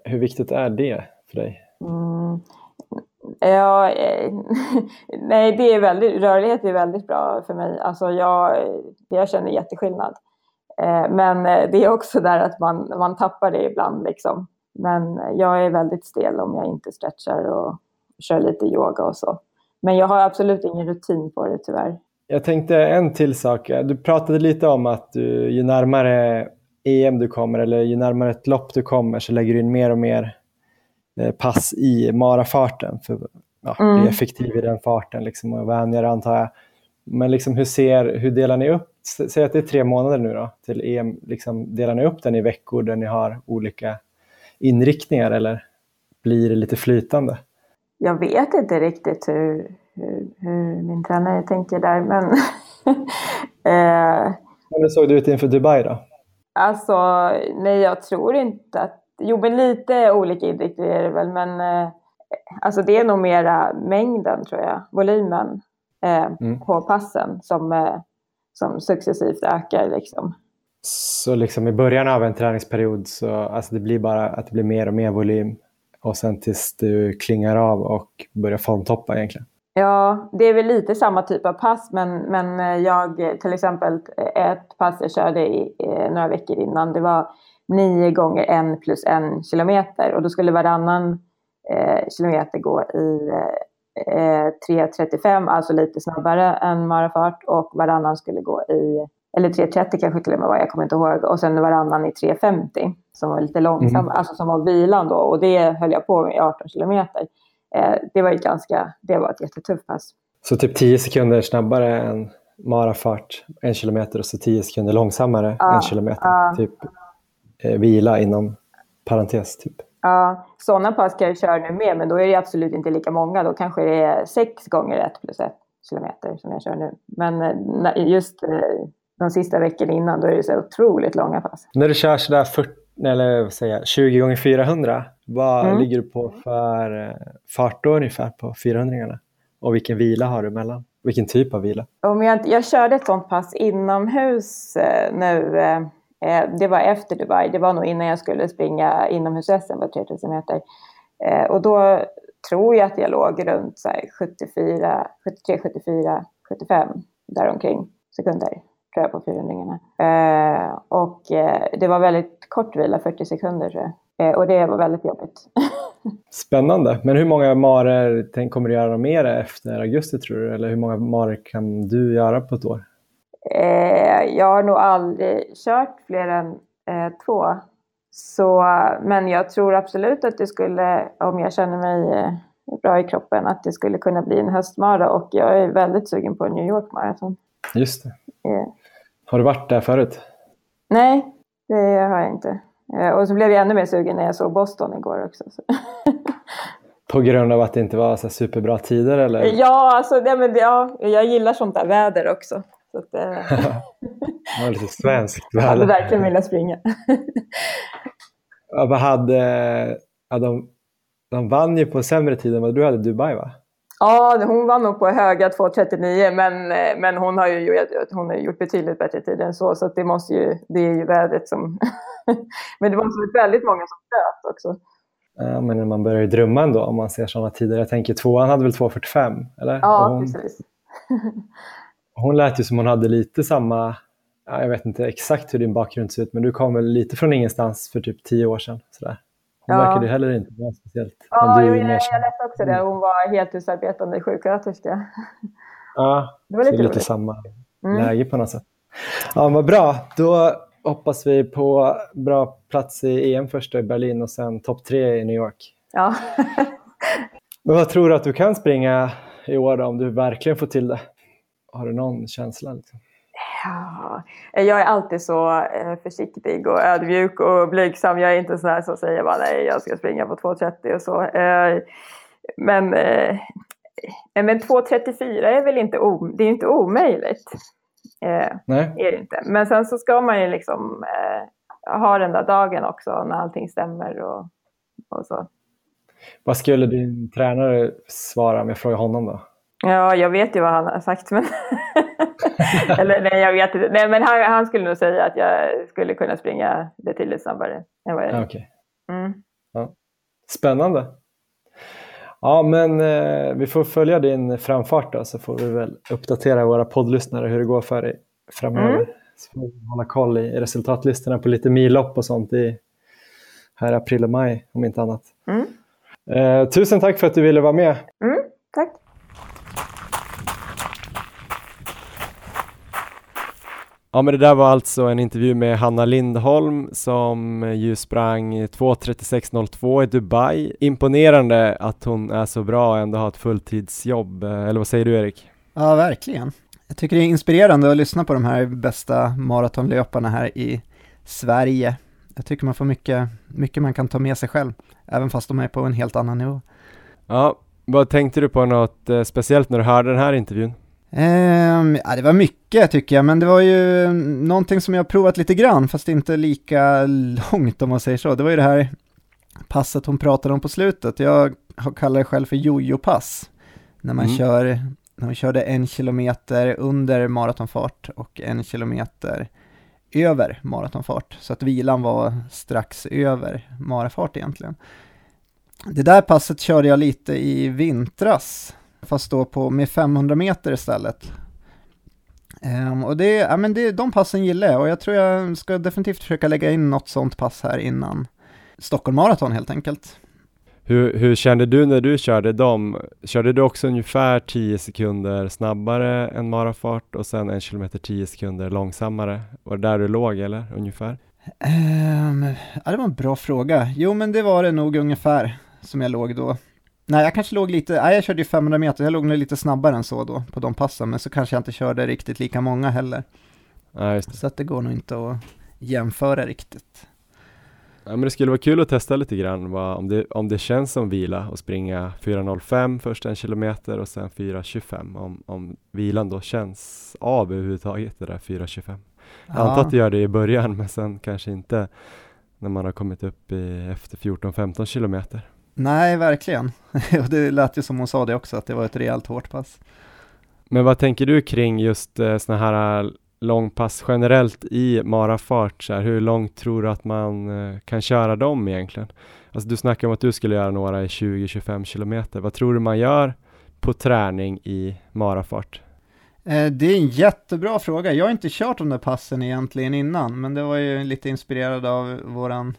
Hur viktigt är det för dig? Mm. Ja, eh, nej, det är väldigt, rörlighet är väldigt bra för mig. Alltså jag, jag känner jätteskillnad. Eh, men eh, det är också där att man, man tappar det ibland. Liksom. Men jag är väldigt stel om jag inte stretchar och kör lite yoga och så. Men jag har absolut ingen rutin på det tyvärr. Jag tänkte en till sak. Du pratade lite om att du, ju närmare EM du kommer eller ju närmare ett lopp du kommer så lägger du in mer och mer pass i marafarten för ja, Mm. bli effektiv i den farten liksom, och vänjare antar jag. Men liksom, hur, ser, hur delar ni upp, säg att det är tre månader nu då till EM, liksom, delar ni upp den i veckor där ni har olika inriktningar eller blir det lite flytande? Jag vet inte riktigt hur, hur, hur min tränare tänker där, men eh, Hur såg det ut inför Dubai då? alltså nej, jag tror inte att, jo men lite olika inriktningar är det väl, men eh, alltså det är nog mera mängden tror jag, volymen eh, Mm. på passen som, eh, som successivt ökar liksom. Så liksom i början av en träningsperiod så alltså det blir bara att det blir mer och mer volym och sen tills du klingar av och börjar formtoppa egentligen. Ja, det är väl lite samma typ av pass, men, men eh, jag till exempel ett pass jag körde i, eh, några veckor innan, det var nio gånger en plus en kilometer och då skulle varannan eh, kilometer gå i eh, 3.35, alltså lite snabbare än marafart och varannan skulle gå i, eller 3.30 kanske till och med var, jag kommer inte ihåg, och sen varannan i 3.50 som var lite långsam, Mm. alltså som var vilan då och det höll jag på med i 18 kilometer. Eh, det var ju ganska, det var ett jättetufft pass. Så typ 10 sekunder snabbare än marafart en kilometer och så 10 sekunder långsammare Ja, en kilometer. ja. Typ eh, vila inom parentes. Typ. Ja, sådana pass kan jag köra nu med, men då är det absolut inte lika många. Då kanske det är sex gånger ett plus ett kilometer som jag kör nu. Men eh, just eh, de sista veckorna innan, då är det så otroligt långa pass. När du kör sådär 40, eller vad säger jag, 20 gånger 400 vad Mm. ligger du på för eh, fart då ungefär på 400 Och vilken vila har du mellan? Vilken typ av vila? Om jag, jag körde ett sånt pass inomhus nu. Eh, det var efter Dubai. Det var nog innan jag skulle springa inomhus-SM på 3000 meter. Eh, och då tror jag att jag låg runt så här 74, 73, 74, 75 däromkring sekunder. Tror jag på 400 eh, Och eh, det var väldigt kort vila, 40 sekunder tror jag. Eh, och det var väldigt jobbigt. Spännande. Men hur många marer tänk, kommer du göra mer efter augusti tror du? Eller hur många marer kan du göra på ett år? Eh, jag har nog aldrig kört fler än eh, två. Så, men jag tror absolut att det skulle, om jag känner mig eh, bra i kroppen, att det skulle kunna bli en höstmara. Och jag är väldigt sugen på New York Marathon. Just det. Eh, Har du varit där förut? nej, det har jag inte. Eh, och så blev jag ännu mer sugen när jag såg Boston igår också. Så. På grund av att det inte var så superbra tider eller? ja, alltså, det, men, ja, jag gillar sånt där väder också. Så att, eh, Det var lite svenskt jag hade verkligen velat springa. Ja, vad hade, ja, de, de vann ju på sämre tid än vad du hade i Dubai va? Ja, hon var nog på höga 2.39 men, eh, men hon har ju hon har gjort betydligt bättre tider än så. Så det, måste ju, det är ju vädret som... men det var så väldigt många som bröt också. Ja, men man börjar ju drömma ändå om man ser sådana tider. Jag tänker tvåan hade väl 2.45 eller? Ja, hon, precis. hon lät ju som hon hade lite samma, ja, jag vet inte exakt hur din bakgrund ser ut, men du kom väl lite från ingenstans för typ tio år sedan. Sådär. Hon Ja. verkade heller inte vara speciellt. Ja, jo, du är jag, jag läste också det. Hon var heltidsarbetande sjuksköterska. Ja, Det var lite lite samma Mm. läge på något sätt. Ja, vad bra. Då hoppas vi på bra plats i EM först i Berlin och sen topp tre i New York. Ja. Men vad tror du att du kan springa i år då, om du verkligen får till det? Har du någon känsla? Liksom? Ja, jag är alltid så eh, försiktig och ödmjuk och blygsam. Jag är inte sån här som säger bara nej, jag ska springa på 2.30 och så. Eh, Men, eh, men 2.34 är väl inte, o, det är inte omöjligt. Nej? är det inte. Men sen så ska man ju liksom ha den där dagen också när allting stämmer och, och så. Vad skulle din tränare svara om jag frågar honom då? Ja, jag vet ju vad han har sagt. Men Eller nej, jag vet inte. Nej, men han, han skulle nog säga att jag skulle kunna springa betydligt snabbare än vad jag Ja, gör. Okej. Mm. Spännande. Ja, men eh, vi får följa din framfart då, så får vi väl uppdatera våra poddlyssnare hur det går för dig framöver. Mm. Så får vi hålla koll i resultatlistorna på lite millopp och sånt i här april och maj, om inte annat. Mm. Eh, tusen tack för att du ville vara med. Mm, tack. Ja men det där var alltså en intervju med Hanna Lindholm som ju sprang 2.36.02 i Dubai. Imponerande att hon är så bra och ändå har ett fulltidsjobb, eller vad säger du Erik? Ja, verkligen. Jag tycker det är inspirerande att lyssna på de här bästa maratonlöparna här i Sverige. Jag tycker man får mycket, mycket man kan ta med sig själv, även fast de är på en helt annan nivå. Ja, vad tänkte du på något eh, speciellt när du hörde den här intervjun? Um, ja, det var mycket tycker jag, men det var ju någonting som jag provat lite grann, fast inte lika långt om man säger så. Det var ju det här passet hon pratade om på slutet. Jag kallar det själv för jojo-pass. När man mm. kör, när man körde en kilometer under maratonfart och en kilometer över maratonfart. Så att vilan var strax över marafart egentligen. Det där passet körde jag lite i vintras fast då på, med 500 meter istället. Um, och det, ja, men det, de passen gillar jag och jag tror jag ska definitivt försöka lägga in något sånt pass här innan Stockholm Marathon helt enkelt. Hur, hur kände du när du körde dem? Körde du också ungefär 10 sekunder snabbare än marafart och sen en kilometer 10 sekunder långsammare? Var det där du låg eller ungefär? Um, ja, det var en bra fråga. Jo, men det var det nog ungefär som jag låg då. Nej, jag kanske låg lite, nej jag körde ju 500 meter, jag låg nog lite snabbare än så då på de passen, men så kanske jag inte körde riktigt lika många heller. Ja, så att det går nog inte att jämföra riktigt. Ja, men det skulle vara kul att testa lite grann vad, om, det, om det känns som vila och springa 4.05 först en kilometer och sen 4.25 om, om vilan då känns av överhuvudtaget det där 4.25. Jag antar att det gör det i början men sen kanske inte när man har kommit upp i efter 14-15 kilometer. Nej, verkligen. Och det lät ju som hon sa det också, att det var ett rejält hårt pass. Men vad tänker du kring just eh, sådana här eh, långpass generellt i marafart? Så här, hur långt tror du att man eh, kan köra dem egentligen? Alltså du snackar om att du skulle göra några i 20-25 kilometer. Vad tror du man gör på träning i marafart? Eh, det är en jättebra fråga. Jag har inte kört de där passen egentligen innan, men det var ju lite inspirerad av våran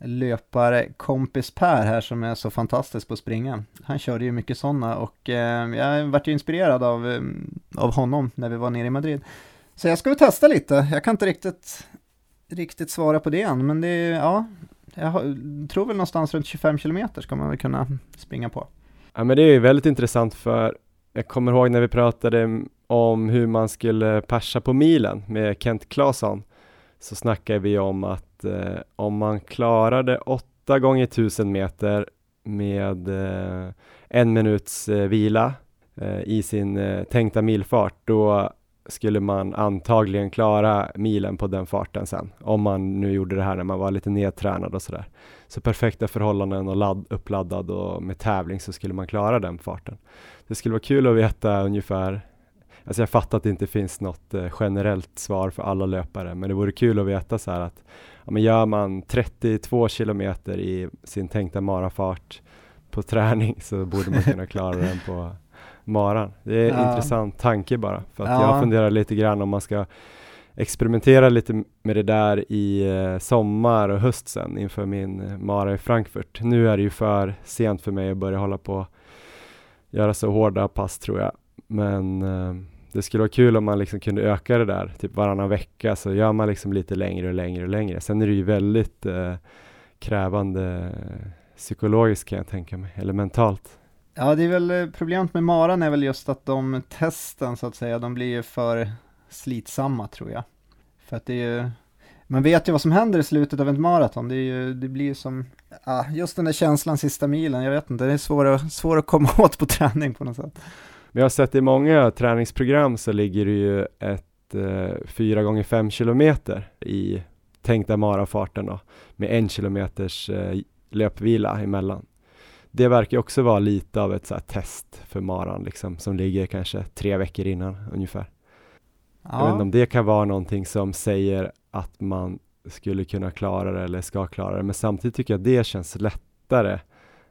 löpare kompis Per här som är så fantastisk på att springa. Han körde ju mycket sådana och eh, jag vart ju inspirerad av, eh, av honom när vi var nere i Madrid. Så jag ska väl testa lite. Jag kan inte riktigt, riktigt svara på det än, men det är, ja, jag tror väl någonstans runt 25 kilometer ska man väl kunna springa på. Ja men det är ju väldigt intressant för jag kommer ihåg när vi pratade om hur man skulle persa på milen med Kent Claesson så snackade vi om att eh, om man klarade 8 gånger 1000 meter med eh, en minuts eh, vila eh, i sin eh, tänkta milfart, då skulle man antagligen klara milen på den farten sen, om man nu gjorde det här när man var lite nedtränad och sådär. Så perfekta förhållanden och ladd, uppladdad och med tävling så skulle man klara den farten. Det skulle vara kul att veta ungefär Alltså jag fattar att det inte finns något eh, generellt svar för alla löpare, men det vore kul att veta så här att ja, men gör man 32 kilometer i sin tänkta marafart på träning så borde man kunna klara den på maran. Det är en ja. intressant tanke bara, för att ja. jag funderar lite grann om man ska experimentera lite med det där i eh, sommar och höst sen inför min eh, mara i Frankfurt. Nu är det ju för sent för mig att börja hålla på göra så hårda pass tror jag, men eh, det skulle vara kul om man liksom kunde öka det där, typ varannan vecka, så gör man liksom lite längre och längre och längre. Sen är det ju väldigt eh, krävande eh, psykologiskt kan jag tänka mig, eller mentalt. Ja, det är väl eh, problemet med maran är väl just att de testen så att säga, de blir ju för slitsamma tror jag. För att det är ju, man vet ju vad som händer i slutet av ett maraton, det, är ju, det blir ju som, ja, just den där känslan sista milen, jag vet inte, det är svårt svår att komma åt på träning på något sätt. Men jag har sett i många träningsprogram så ligger det ju ett eh, 4 gånger 5 kilometer i tänkta marafarten då, med en kilometers eh, löpvila emellan. Det verkar också vara lite av ett så test för maran liksom, som ligger kanske tre veckor innan ungefär. Ja. Jag vet inte om det kan vara någonting som säger att man skulle kunna klara det eller ska klara det, men samtidigt tycker jag det känns lättare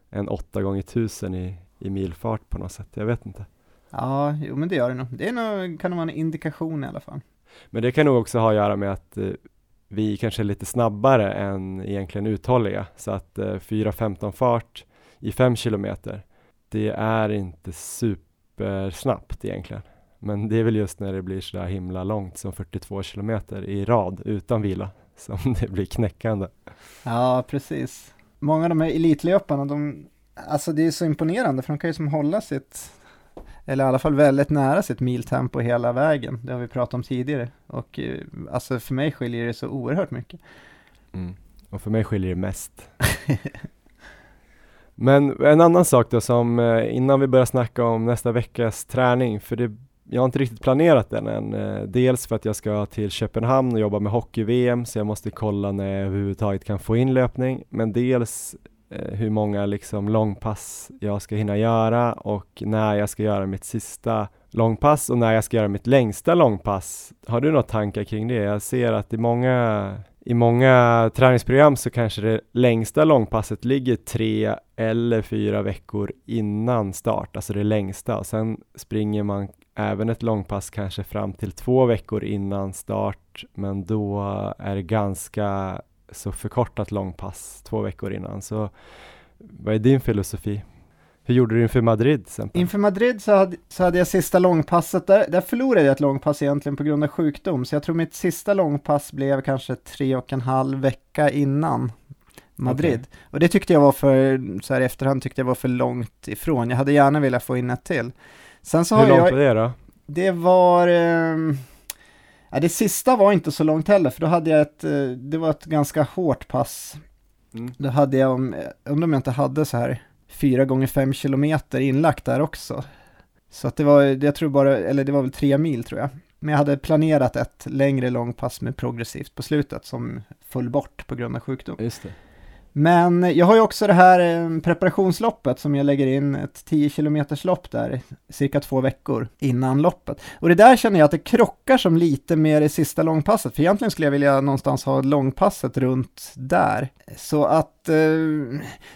än 8 gånger 1000 i, i milfart på något sätt. Jag vet inte. Ja, jo men det gör det nog. Det är nog, kan nog vara en indikation i alla fall. Men det kan nog också ha att göra med att eh, vi kanske är lite snabbare än egentligen uthålliga. Så att eh, 4.15 fart i 5 kilometer, det är inte supersnabbt egentligen. Men det är väl just när det blir så där himla långt som 42 kilometer i rad utan vila som det blir knäckande. Ja, precis. Många av de här elitlöparna, de, alltså det är så imponerande för de kan ju som hålla sitt, eller i alla fall väldigt nära sitt miltempo hela vägen. Det har vi pratat om tidigare. Och eh, alltså för mig skiljer det så oerhört mycket. Mm. Och för mig skiljer det mest. Men en annan sak då som eh, innan vi börjar snacka om nästa veckas träning, för det, jag har inte riktigt planerat den än. Eh, dels för att jag ska till Köpenhamn och jobba med hockey-VM, så jag måste kolla när jag överhuvudtaget kan få in löpning. Men dels Eh, hur många liksom långpass jag ska hinna göra och när jag ska göra mitt sista långpass och när jag ska göra mitt längsta långpass. Har du några tankar kring det? Jag ser att i många i många träningsprogram så kanske det längsta långpasset ligger tre eller fyra veckor innan start, alltså det längsta. och Sen springer man även ett långpass kanske fram till två veckor innan start, men då är det ganska så förkortat långpass två veckor innan. Så vad är din filosofi? Hur gjorde du inför Madrid exempel? Inför Madrid så hade, så hade jag sista långpasset, där, där förlorade jag ett långpass egentligen på grund av sjukdom, så jag tror mitt sista långpass blev kanske tre och en halv vecka innan Madrid. Okay. Och det tyckte jag var för, så här i efterhand tyckte jag var för långt ifrån. Jag hade gärna velat få in ett till. Sen så Hur har långt jag, var det då? Det var, eh, ja, det sista var inte så långt heller, för då hade jag ett, eh, det var ett ganska hårt pass. Mm. Då hade jag, om, undrar om jag inte hade så här fyra gånger fem kilometer inlagt där också. Så att det var, jag tror bara, eller det var väl tre mil tror jag. Men jag hade planerat ett längre långpass med progressivt på slutet som föll bort på grund av sjukdom. Just det. Men jag har ju också det här eh, preparationsloppet som jag lägger in ett 10 km lopp där cirka två veckor innan loppet. Och det där känner jag att det krockar som lite med det sista långpasset, för egentligen skulle jag vilja någonstans ha långpasset runt där. Så att eh,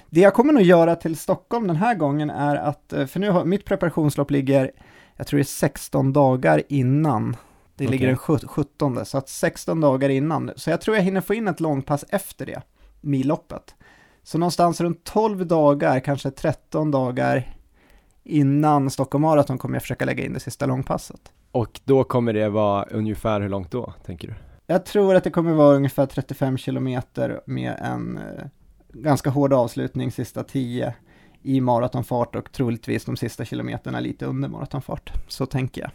det jag kommer nog göra till Stockholm den här gången är att, eh, för nu har mitt preparationslopp ligger, jag tror det är 16 dagar innan det okay. ligger den 17, så att 16 dagar innan. Så jag tror jag hinner få in ett långpass efter det milloppet. Så någonstans runt 12 dagar, kanske 13 dagar innan Stockholm Marathon kommer jag försöka lägga in det sista långpasset. Och då kommer det vara ungefär hur långt då, tänker du? Jag tror att det kommer vara ungefär 35 kilometer med en eh, ganska hård avslutning, sista 10 i maratonfart och troligtvis de sista kilometerna lite under maratonfart. Så tänker jag.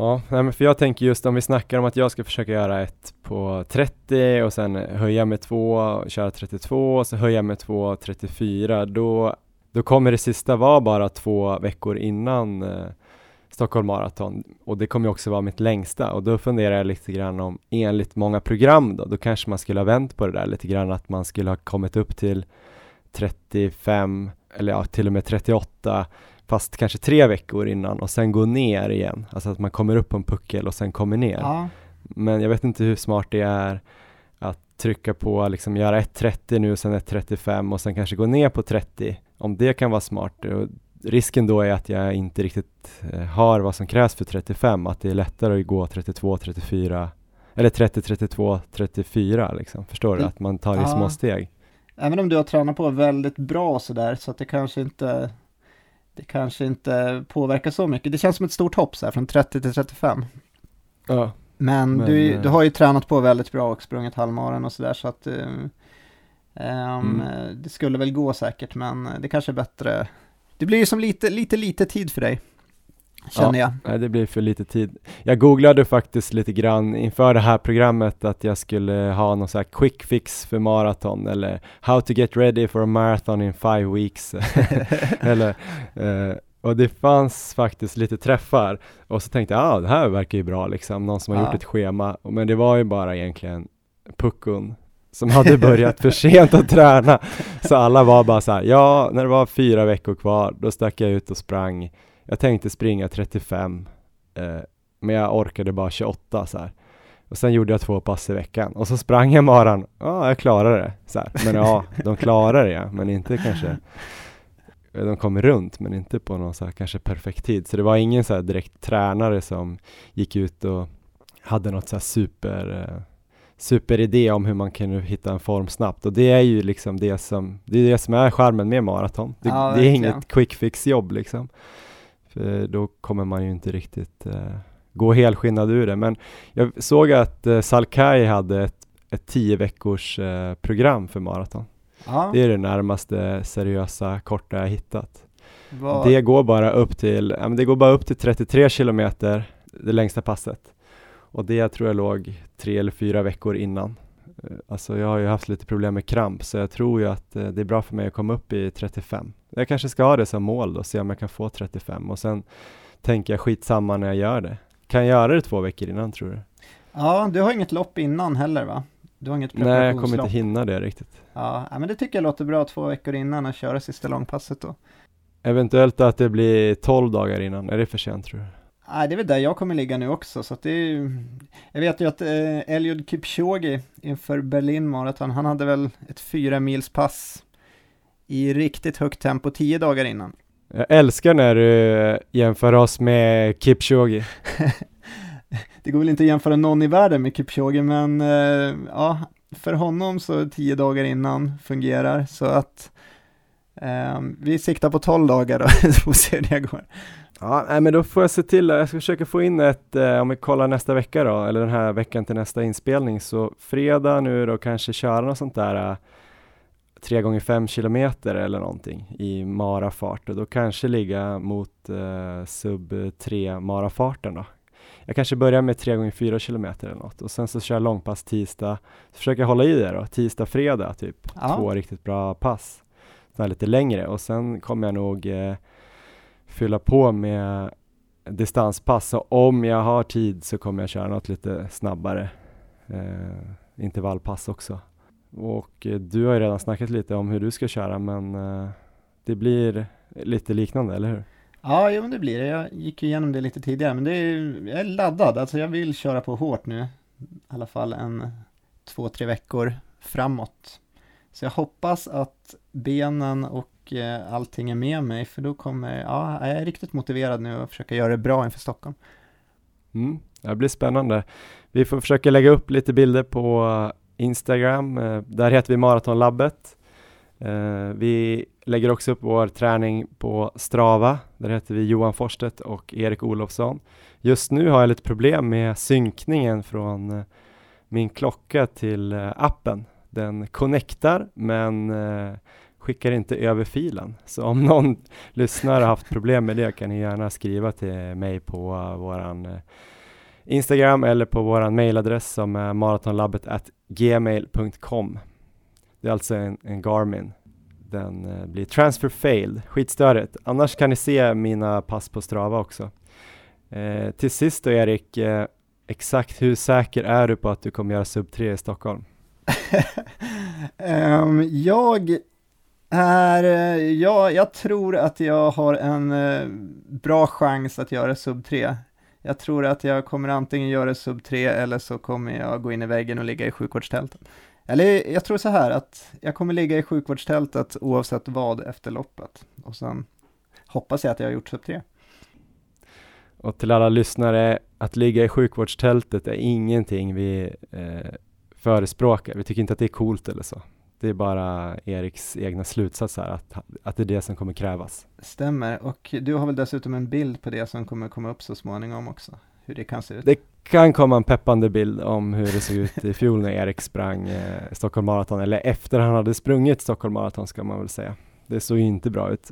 Ja, nej, för jag tänker just om vi snackar om att jag ska försöka göra ett på 30 och sen höja med två, köra 32 och så höja med två 34, då, då kommer det sista vara bara två veckor innan eh, Stockholm Marathon. Och det kommer också vara mitt längsta. Och då funderar jag lite grann om enligt många program då, då kanske man skulle ha vänt på det där lite grann att man skulle ha kommit upp till 35 eller ja, till och med 38 fast kanske tre veckor innan och sen gå ner igen. Alltså att man kommer upp på en puckel och sen kommer ner. Ja. Men jag vet inte hur smart det är att trycka på, liksom göra 1.30 nu och sen 1.35 och sen kanske gå ner på 30. Om det kan vara smart. Och risken då är att jag inte riktigt eh, har vad som krävs för 35, att det är lättare att gå 32, 34 eller 30, 32, 34 liksom. Förstår du? Att man tar det i små steg. Även om du har tränat på väldigt bra sådär så att det kanske inte det kanske inte påverkar så mycket. Det känns som ett stort hopp så här, från 30 till 35. Ja. Men, men du, du har ju tränat på väldigt bra och sprungit halvmaran och sådär så att um, mm. det skulle väl gå säkert men det kanske är bättre. Det blir ju som lite, lite, lite tid för dig känner ja, jag. Nej, det blir för lite tid. Jag googlade faktiskt lite grann inför det här programmet att jag skulle ha någon sån här quick fix för maraton eller how to get ready for a marathon in five weeks. eller, eh, och det fanns faktiskt lite träffar och så tänkte jag, ah, det här verkar ju bra liksom, någon som har ja. gjort ett schema. Men det var ju bara egentligen puckon som hade börjat för sent att träna. Så alla var bara så här, ja, när det var fyra veckor kvar, då stack jag ut och sprang jag tänkte springa 35, eh, men jag orkade bara 28 så här. Och sen gjorde jag två pass i veckan och så sprang jag maran. Ja, jag klarade det. Så här. Men ja, de klarade det, ja. men inte kanske de kom runt men inte på någon så här kanske perfekt tid. Så det var ingen så här direkt tränare som gick ut och hade något så här super eh, superidé om hur man kan hitta en form snabbt och det är ju liksom det som det är det som är charmen med maraton. Det, ja, det är inget quick fix jobb liksom. För då kommer man ju inte riktigt, eh, gå helskinnad ur det. Men jag såg att eh, Salkai hade ett, ett tio veckors eh, program för maraton. Ja, Det är det närmaste seriösa korta jag hittat. vad- Det går bara upp till, ja, men det går bara upp till 33 kilometer, det längsta passet. Och det tror jag låg tre eller fyra veckor innan. Eh, Alltså jag har ju haft lite problem med kramp, så jag tror ju att eh, det är bra för mig att komma upp i 35. Jag kanske ska ha det som mål då, se om jag kan få 35 och sen tänker jag skitsamma när jag gör det. Kan jag göra det två veckor innan tror du? ja, du har inget lopp innan heller va? Du har inget Nej, jag kommer inte hinna det riktigt. Ja, men det tycker jag låter bra två veckor innan att köra sista långpasset då. Eventuellt att det blir 12 dagar innan, är det för sent tror du? Nej, det är väl där jag kommer ligga nu också, så att det är. Jag vet ju att eh, Eliud Kipchoge inför Berlin Marathon, han hade väl ett fyra mils pass i riktigt högt tempo tio dagar innan. Jag älskar när du jämför oss med Kipchoge. Det går väl inte att jämföra någon i världen med Kipchoge, men eh, ja, för honom så tio dagar innan fungerar, så att eh, vi siktar på 12 dagar då, så får vi se hur det går. Ja, nej, men då får jag se till, jag ska försöka få in ett, eh, om vi kollar nästa vecka då, eller den här veckan till nästa inspelning, så fredag nu då kanske köra något sånt där eh, 3 gånger 5 kilometer eller någonting i marafart och då kanske ligga mot eh, sub 3 marafarten då. Jag kanske börjar med 3 gånger 4 kilometer eller något och sen så kör jag långpass tisdag, så försöker jag hålla i det då, tisdag, fredag typ, Ja. två riktigt bra pass. Så lite längre och sen kommer jag nog eh, fylla på med distanspass. och om jag har tid så kommer jag köra något lite snabbare eh, intervallpass också. Och eh, du har ju redan snackat lite om hur du ska köra men eh, det blir lite liknande, eller hur? Ja, jo det blir det. Jag gick ju igenom det lite tidigare, men det är, jag är laddad. Alltså jag vill köra på hårt nu. I alla fall en två, tre veckor framåt. Så jag hoppas att benen och Eh, allting är med mig, för då kommer, ja, jag är riktigt motiverad nu att försöka göra det bra inför Stockholm. Mm, det blir spännande. Vi får försöka lägga upp lite bilder på eh, Instagram. Eh, där heter vi Maratonlabbet. Vi lägger också upp vår träning på Strava. Där heter vi Johan Forstedt och Erik Olofsson. Just nu har jag lite problem med synkningen från min klocka till appen. Den connectar men skickar inte över filen. Så om någon lyssnare har haft problem med det kan ni gärna skriva till mig på uh, våran eh, Instagram eller på våran mailadress som är maratonlabbet gmail.com. Det är alltså en, en Garmin. Den eh, blir transfer failed, skitstörigt. Annars kan ni se mina pass på Strava också. Eh, till sist då Erik, eh, exakt hur säker är du på att du kommer göra sub 3 i Stockholm? um, jag är, eh, ja, jag tror att jag har en eh, bra chans att göra sub 3. Jag tror att jag kommer antingen göra sub 3 eller så kommer jag gå in i väggen och ligga i sjukvårdstältet. Eller jag tror så här att jag kommer ligga i sjukvårdstältet oavsett vad efter loppet. Och sen hoppas jag att jag har gjort sub 3. Och till alla lyssnare, att ligga i sjukvårdstältet är ingenting vi eh, förespråkar. Vi tycker inte att det är coolt eller så. Det är bara Eriks egna slutsats här, att, att det är det som kommer krävas. Stämmer, och du har väl dessutom en bild på det som kommer komma upp så småningom också, hur det kan se ut. Det kan komma en peppande bild om hur det såg ut i fjol när Erik sprang eh, Stockholm Marathon, eller efter han hade sprungit Stockholm Marathon ska man väl säga. Det såg ju inte bra ut.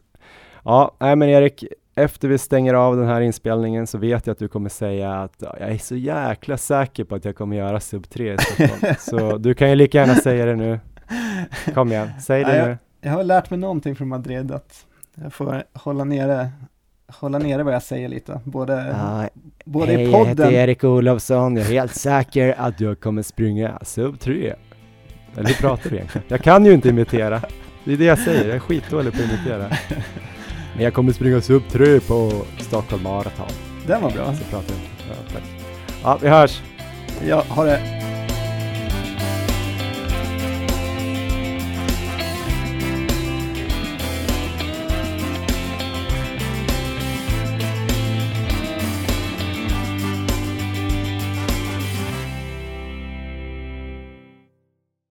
Ja, nej men Erik, efter vi stänger av den här inspelningen så vet jag att du kommer säga att ja, jag är så jäkla säker på att jag kommer göra sub 3 i Stockholm. så du kan ju lika gärna säga det nu. Kom igen, säg det nu. Jag har lärt mig någonting från Madrid, att jag får hålla nere, hålla nere vad jag säger lite, både, både i podden, Erik Olofsson, jag är helt säker att jag kommer springa sub 3. Eller hur pratar du egentligen? Jag kan ju inte imitera. Det är det jag säger, jag är skitdålig på att imitera. Men jag kommer springa sub 3 på Stockholm Marathon. den var bra. Så pratar jag. Ja, tack. Ja, vi hörs! Ja, ha det.